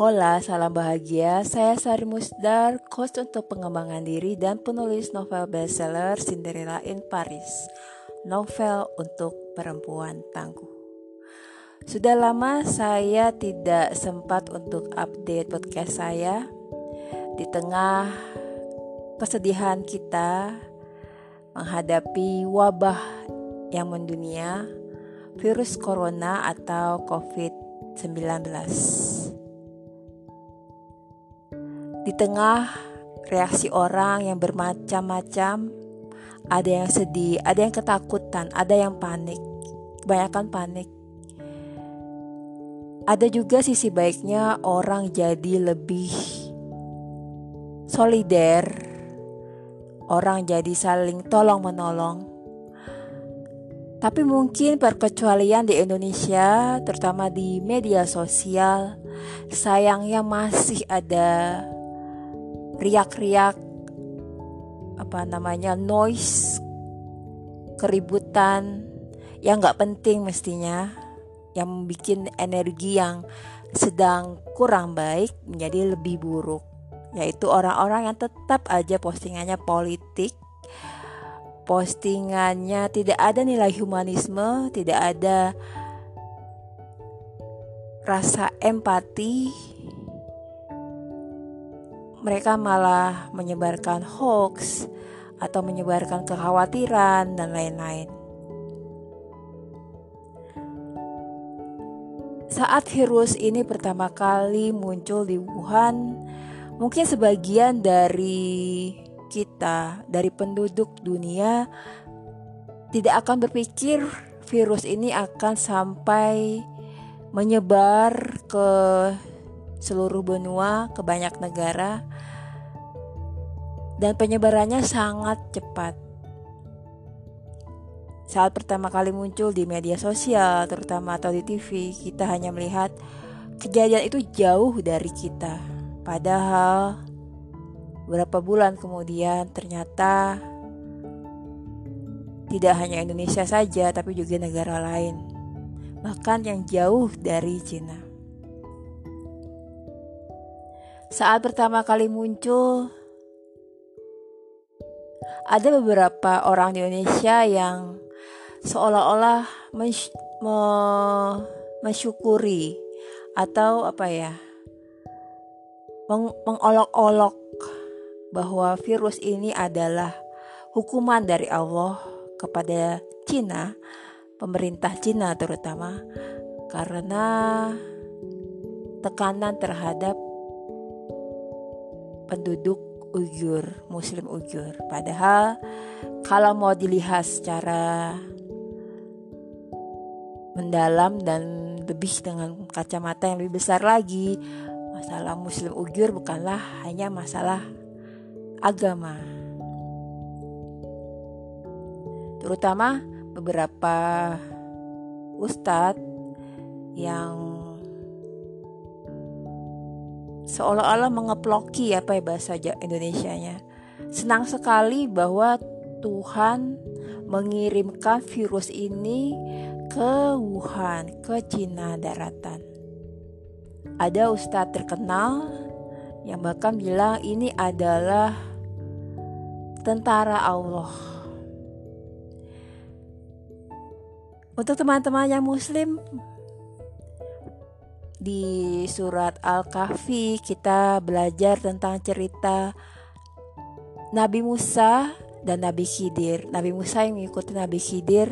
Hola, salam bahagia. Saya Sari Musdar, coach untuk pengembangan diri dan penulis novel bestseller Cinderella in Paris. Novel untuk perempuan tangguh. Sudah lama saya tidak sempat untuk update podcast saya. Di tengah kesedihan kita menghadapi wabah yang mendunia, virus corona atau COVID-19 di tengah reaksi orang yang bermacam-macam, ada yang sedih, ada yang ketakutan, ada yang panik, kebanyakan panik. Ada juga sisi baiknya orang jadi lebih solider, orang jadi saling tolong-menolong. Tapi mungkin perkecualian di Indonesia, terutama di media sosial, sayangnya masih ada riak-riak apa namanya noise keributan yang nggak penting mestinya yang bikin energi yang sedang kurang baik menjadi lebih buruk. Yaitu orang-orang yang tetap aja postingannya politik. Postingannya tidak ada nilai humanisme tidak ada rasa empati mereka malah menyebarkan hoax atau menyebarkan kekhawatiran dan lain-lain. Saat virus ini pertama kali muncul di Wuhan, mungkin sebagian dari kita, dari penduduk dunia, tidak akan berpikir virus ini akan sampai menyebar ke seluruh benua ke banyak negara dan penyebarannya sangat cepat. Saat pertama kali muncul di media sosial, terutama atau di TV, kita hanya melihat kejadian itu jauh dari kita. Padahal beberapa bulan kemudian ternyata tidak hanya Indonesia saja, tapi juga negara lain, bahkan yang jauh dari Cina. Saat pertama kali muncul, ada beberapa orang di Indonesia yang seolah-olah mens me mensyukuri atau apa ya meng mengolok-olok bahwa virus ini adalah hukuman dari Allah kepada Cina, pemerintah Cina terutama karena tekanan terhadap penduduk Uyghur, Muslim Uyghur. Padahal kalau mau dilihat secara mendalam dan lebih dengan kacamata yang lebih besar lagi, masalah Muslim Uyghur bukanlah hanya masalah agama. Terutama beberapa ustadz yang seolah-olah mengeploki apa ya bahasa Indonesia-nya. Senang sekali bahwa Tuhan mengirimkan virus ini ke Wuhan, ke Cina daratan. Ada ustadz terkenal yang bahkan bilang ini adalah tentara Allah. Untuk teman-teman yang muslim di surat Al-Kahfi kita belajar tentang cerita Nabi Musa dan Nabi Khidir. Nabi Musa yang mengikuti Nabi Khidir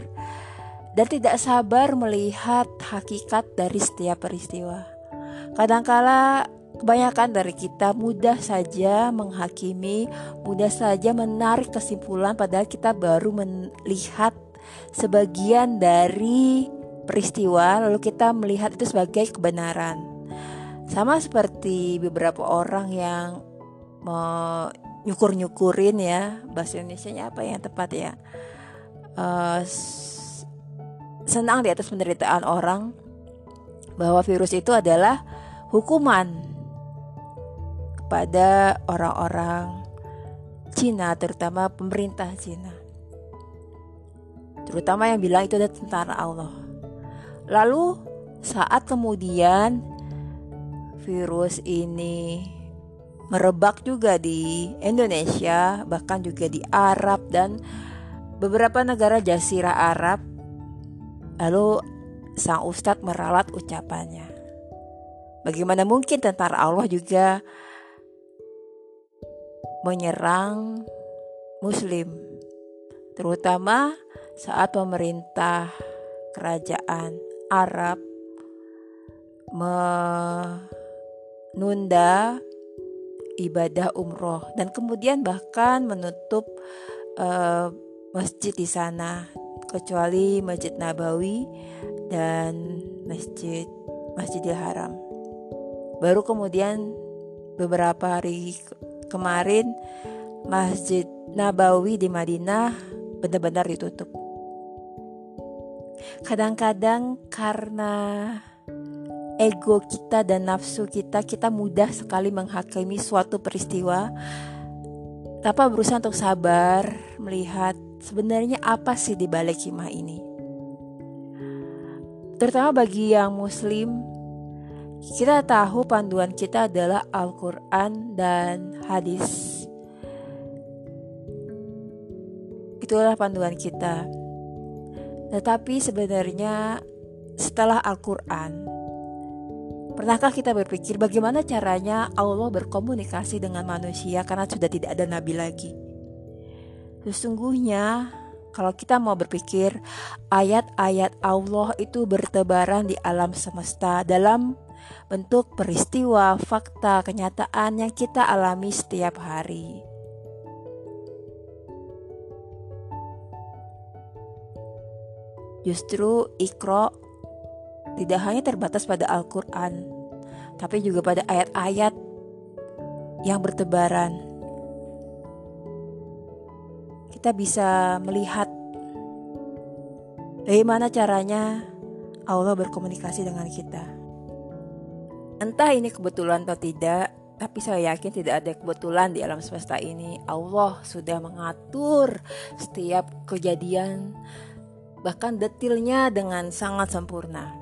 dan tidak sabar melihat hakikat dari setiap peristiwa. Kadangkala kebanyakan dari kita mudah saja menghakimi, mudah saja menarik kesimpulan padahal kita baru melihat sebagian dari peristiwa lalu kita melihat itu sebagai kebenaran. Sama seperti beberapa orang yang menyukur-nyukurin ya bahasa Indonesia apa yang tepat ya. Uh, senang di atas penderitaan orang bahwa virus itu adalah hukuman kepada orang-orang Cina terutama pemerintah Cina terutama yang bilang itu adalah tentara Allah Lalu saat kemudian virus ini merebak juga di Indonesia, bahkan juga di Arab dan beberapa negara Jazirah Arab. Lalu sang ustadz meralat ucapannya. Bagaimana mungkin tentara Allah juga menyerang muslim, terutama saat pemerintah kerajaan Arab menunda ibadah umroh dan kemudian bahkan menutup uh, masjid di sana kecuali Masjid Nabawi dan Masjid Masjidil Haram. Baru kemudian beberapa hari kemarin Masjid Nabawi di Madinah benar-benar ditutup. Kadang-kadang karena ego kita dan nafsu kita, kita mudah sekali menghakimi suatu peristiwa tanpa berusaha untuk sabar melihat sebenarnya apa sih di balik hikmah ini. Terutama bagi yang muslim, kita tahu panduan kita adalah Al-Quran dan hadis. Itulah panduan kita. Tetapi sebenarnya setelah Al-Quran, Pernahkah kita berpikir bagaimana caranya Allah berkomunikasi dengan manusia karena sudah tidak ada nabi lagi? Sesungguhnya kalau kita mau berpikir ayat-ayat Allah itu bertebaran di alam semesta dalam bentuk peristiwa, fakta, kenyataan yang kita alami setiap hari. Justru Iqra tidak hanya terbatas pada Al-Quran, tapi juga pada ayat-ayat yang bertebaran. Kita bisa melihat bagaimana caranya Allah berkomunikasi dengan kita. Entah ini kebetulan atau tidak, tapi saya yakin tidak ada kebetulan di alam semesta ini. Allah sudah mengatur setiap kejadian, bahkan detilnya dengan sangat sempurna.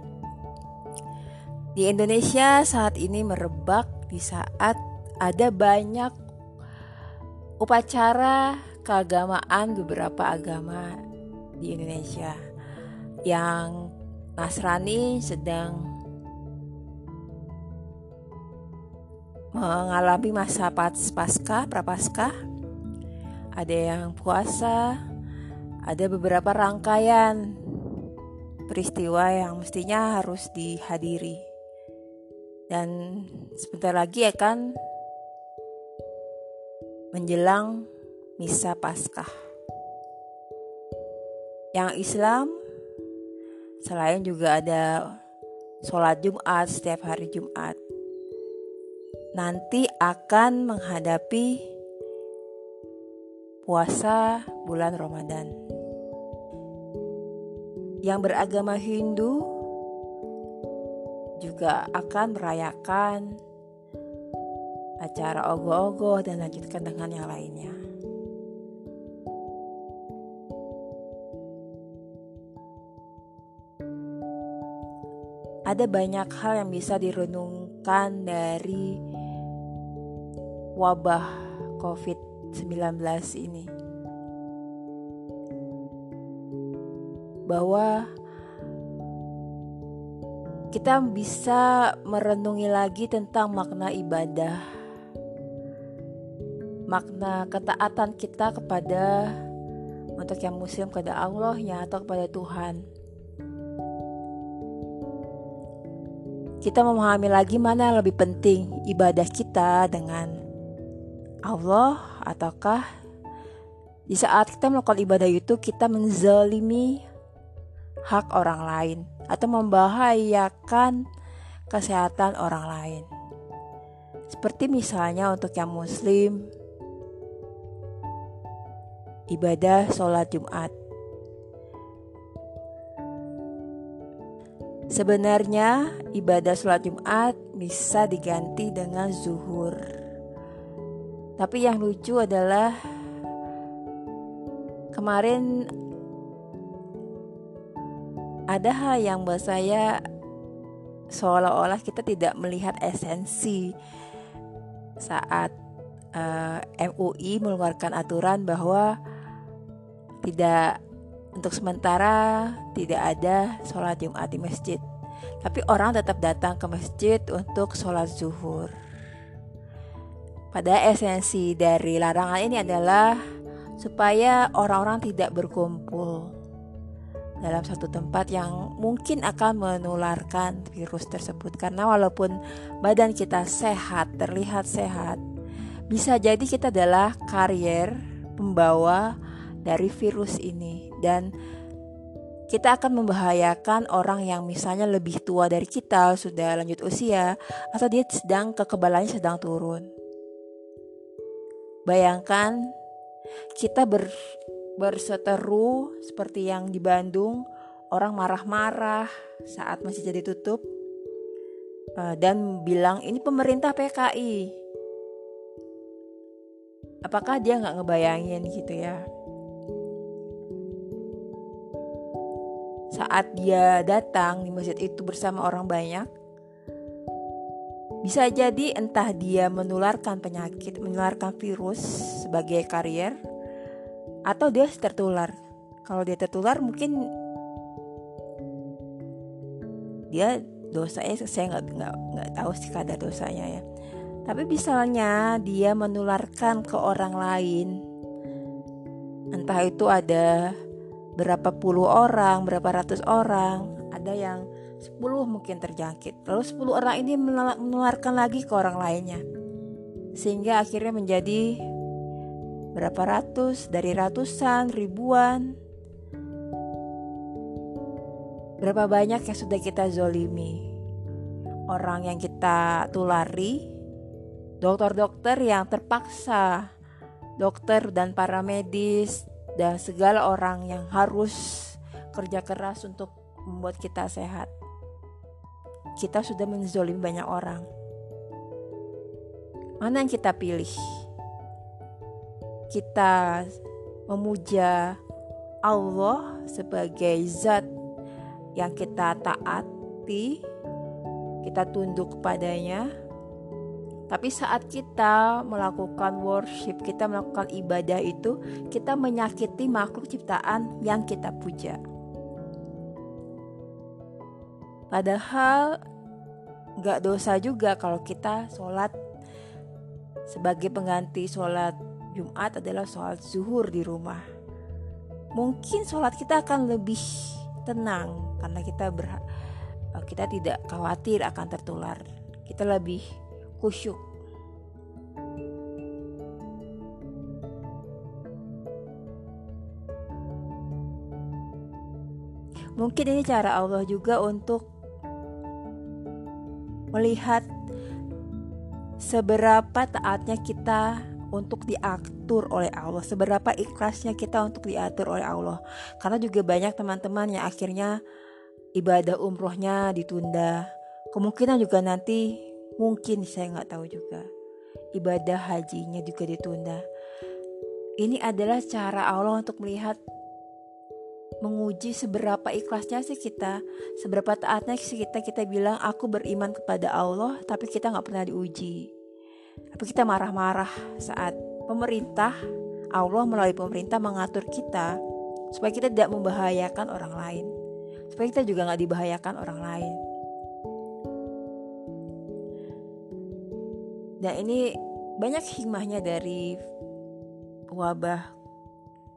Di Indonesia saat ini merebak di saat ada banyak upacara keagamaan beberapa agama di Indonesia yang Nasrani sedang mengalami masa pasca prapaskah ada yang puasa ada beberapa rangkaian peristiwa yang mestinya harus dihadiri dan sebentar lagi akan menjelang misa Paskah. Yang Islam selain juga ada sholat Jumat setiap hari Jumat nanti akan menghadapi puasa bulan Ramadan. Yang beragama Hindu juga akan merayakan acara ogoh-ogoh dan lanjutkan dengan yang lainnya. Ada banyak hal yang bisa direnungkan dari wabah COVID-19 ini. Bahwa kita bisa merenungi lagi tentang makna ibadah, makna ketaatan kita kepada untuk yang muslim kepada Allah ya atau kepada Tuhan. Kita memahami lagi mana yang lebih penting ibadah kita dengan Allah ataukah di saat kita melakukan ibadah itu kita menzalimi hak orang lain atau membahayakan kesehatan orang lain. Seperti misalnya untuk yang muslim, ibadah sholat Jumat. Sebenarnya ibadah sholat Jumat bisa diganti dengan zuhur. Tapi yang lucu adalah kemarin ada hal yang buat saya seolah-olah kita tidak melihat esensi saat uh, eh, MUI mengeluarkan aturan bahwa tidak untuk sementara tidak ada sholat Jumat di masjid. Tapi orang tetap datang ke masjid untuk sholat zuhur. Pada esensi dari larangan ini adalah supaya orang-orang tidak berkumpul dalam satu tempat yang mungkin akan menularkan virus tersebut karena walaupun badan kita sehat terlihat sehat bisa jadi kita adalah karier pembawa dari virus ini dan kita akan membahayakan orang yang misalnya lebih tua dari kita, sudah lanjut usia, atau dia sedang kekebalannya sedang turun. Bayangkan kita ber, berseteru seperti yang di Bandung, orang marah-marah saat masih jadi tutup eh, dan bilang ini pemerintah PKI. Apakah dia nggak ngebayangin gitu ya? saat dia datang di masjid itu bersama orang banyak, bisa jadi entah dia menularkan penyakit, menularkan virus sebagai karier, atau dia tertular. Kalau dia tertular mungkin dia dosanya saya nggak nggak nggak tahu sih kadar dosanya ya. Tapi misalnya dia menularkan ke orang lain, entah itu ada berapa puluh orang, berapa ratus orang, ada yang 10 mungkin terjangkit. Lalu 10 orang ini menularkan lagi ke orang lainnya. Sehingga akhirnya menjadi berapa ratus, dari ratusan, ribuan. Berapa banyak yang sudah kita zolimi. Orang yang kita tulari, dokter-dokter yang terpaksa, dokter dan para medis dan segala orang yang harus kerja keras untuk membuat kita sehat. Kita sudah menzolimi banyak orang. Mana yang kita pilih? Kita memuja Allah sebagai zat yang kita taati, kita tunduk kepadanya, tapi saat kita melakukan worship, kita melakukan ibadah itu, kita menyakiti makhluk ciptaan yang kita puja. Padahal gak dosa juga kalau kita sholat sebagai pengganti sholat Jumat adalah sholat zuhur di rumah. Mungkin sholat kita akan lebih tenang karena kita ber, kita tidak khawatir akan tertular. Kita lebih khusyuk. Mungkin ini cara Allah juga untuk melihat seberapa taatnya kita untuk diatur oleh Allah, seberapa ikhlasnya kita untuk diatur oleh Allah. Karena juga banyak teman-teman yang akhirnya ibadah umrohnya ditunda. Kemungkinan juga nanti Mungkin saya nggak tahu juga. Ibadah hajinya juga ditunda. Ini adalah cara Allah untuk melihat menguji seberapa ikhlasnya sih kita, seberapa taatnya sih kita kita bilang aku beriman kepada Allah, tapi kita nggak pernah diuji. Tapi kita marah-marah saat pemerintah Allah melalui pemerintah mengatur kita supaya kita tidak membahayakan orang lain, supaya kita juga nggak dibahayakan orang lain. Dan ini banyak hikmahnya dari wabah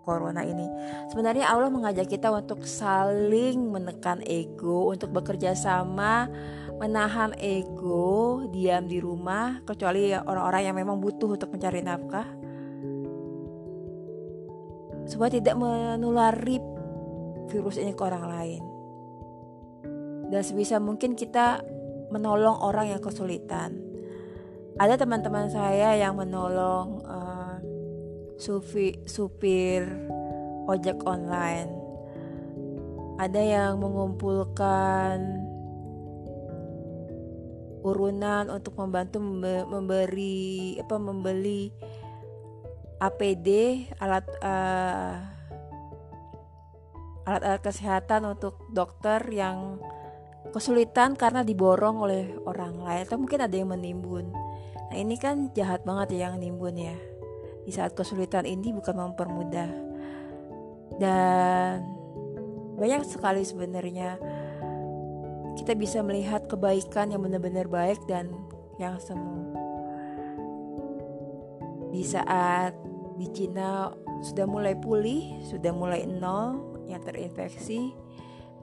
corona ini. Sebenarnya Allah mengajak kita untuk saling menekan ego, untuk bekerja sama, menahan ego, diam di rumah, kecuali orang-orang yang memang butuh untuk mencari nafkah. Supaya tidak menulari virus ini ke orang lain. Dan sebisa mungkin kita menolong orang yang kesulitan ada teman-teman saya yang menolong uh, sufi, supir ojek online ada yang mengumpulkan urunan untuk membantu memberi apa membeli APD alat uh, alat-alat kesehatan untuk dokter yang kesulitan karena diborong oleh orang lain atau mungkin ada yang menimbun. Nah ini kan jahat banget ya yang nimbun ya. Di saat kesulitan ini bukan mempermudah. Dan banyak sekali sebenarnya kita bisa melihat kebaikan yang benar-benar baik dan yang semu di saat di Cina sudah mulai pulih, sudah mulai nol yang terinfeksi,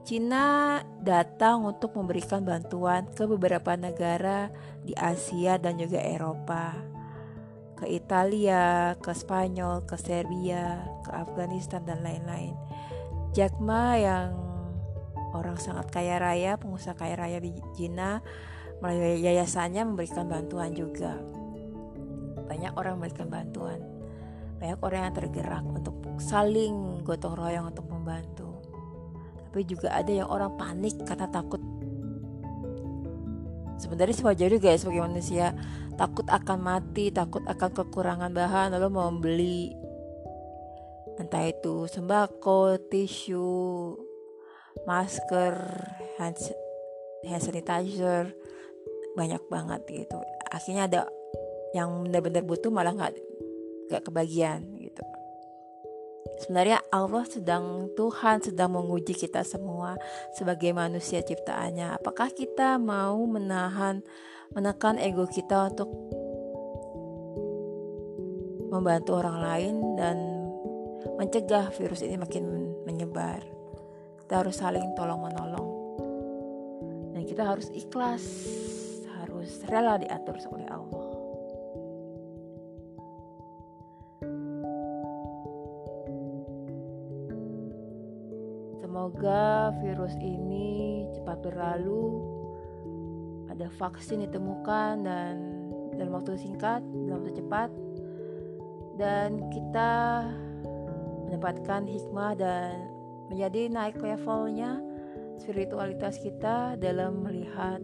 Cina datang untuk memberikan bantuan ke beberapa negara di Asia dan juga Eropa. Ke Italia, ke Spanyol, ke Serbia, ke Afghanistan dan lain-lain. Jack Ma yang orang sangat kaya raya, pengusaha kaya raya di Cina, melalui yayasannya memberikan bantuan juga. Banyak orang memberikan bantuan. Banyak orang yang tergerak untuk saling gotong royong untuk membantu. Tapi juga ada yang orang panik karena takut. Sebenarnya wajar juga ya sebagai manusia. Takut akan mati takut akan kekurangan bahan lalu membeli. Entah itu sembako tisu masker hand, sanitizer banyak banget gitu. Akhirnya ada yang benar-benar butuh malah nggak gak kebagian gitu. Sebenarnya Allah sedang Tuhan sedang menguji kita semua sebagai manusia ciptaannya. Apakah kita mau menahan menekan ego kita untuk membantu orang lain dan mencegah virus ini makin menyebar kita harus saling tolong menolong. Dan kita harus ikhlas harus rela diatur oleh Allah. Semoga virus ini cepat berlalu, ada vaksin ditemukan dan dalam waktu singkat, dalam waktu cepat, dan kita mendapatkan hikmah dan menjadi naik levelnya spiritualitas kita dalam melihat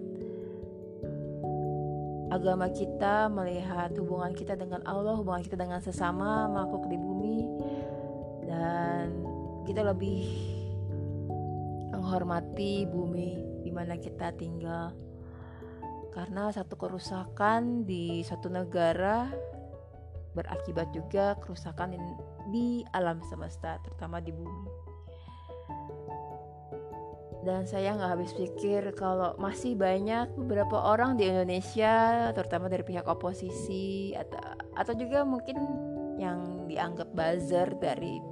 agama kita, melihat hubungan kita dengan Allah, hubungan kita dengan sesama makhluk di bumi, dan kita lebih menghormati bumi di mana kita tinggal. Karena satu kerusakan di suatu negara berakibat juga kerusakan di alam semesta, terutama di bumi. Dan saya nggak habis pikir kalau masih banyak beberapa orang di Indonesia, terutama dari pihak oposisi atau atau juga mungkin yang dianggap buzzer dari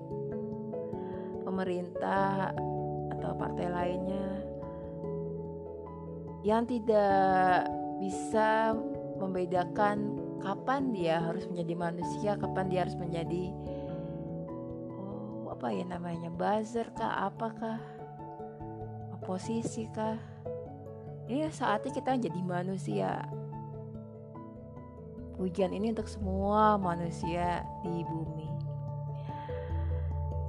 pemerintah atau partai lainnya yang tidak bisa membedakan kapan dia harus menjadi manusia, kapan dia harus menjadi oh, apa ya namanya buzzer kah, apakah oposisi kah? Ini saatnya kita jadi manusia. Ujian ini untuk semua manusia di bumi.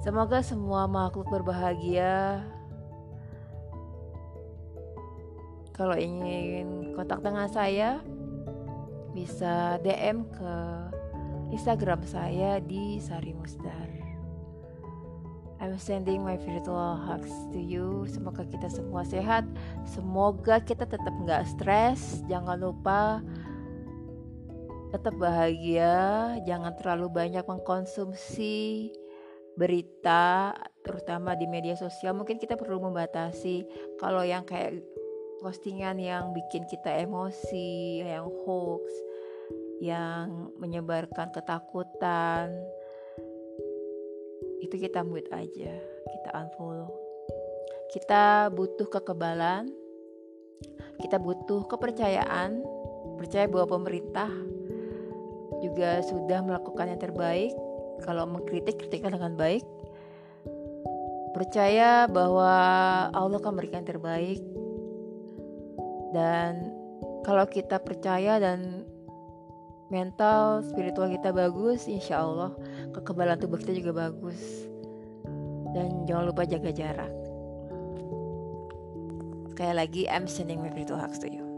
Semoga semua makhluk berbahagia, Kalau ingin kontak dengan saya, bisa DM ke Instagram saya di Sari Musdar. I'm sending my virtual hugs to you. Semoga kita semua sehat. Semoga kita tetap nggak stres. Jangan lupa tetap bahagia. Jangan terlalu banyak mengkonsumsi berita, terutama di media sosial. Mungkin kita perlu membatasi. Kalau yang kayak postingan yang bikin kita emosi, yang hoax, yang menyebarkan ketakutan, itu kita mute aja, kita unfollow. Kita butuh kekebalan, kita butuh kepercayaan, percaya bahwa pemerintah juga sudah melakukan yang terbaik. Kalau mengkritik, kritikkan dengan baik. Percaya bahwa Allah akan memberikan yang terbaik dan kalau kita percaya dan mental spiritual kita bagus insya Allah kekebalan tubuh kita juga bagus. Dan jangan lupa jaga jarak. Sekali lagi I'm sending my virtual hugs to you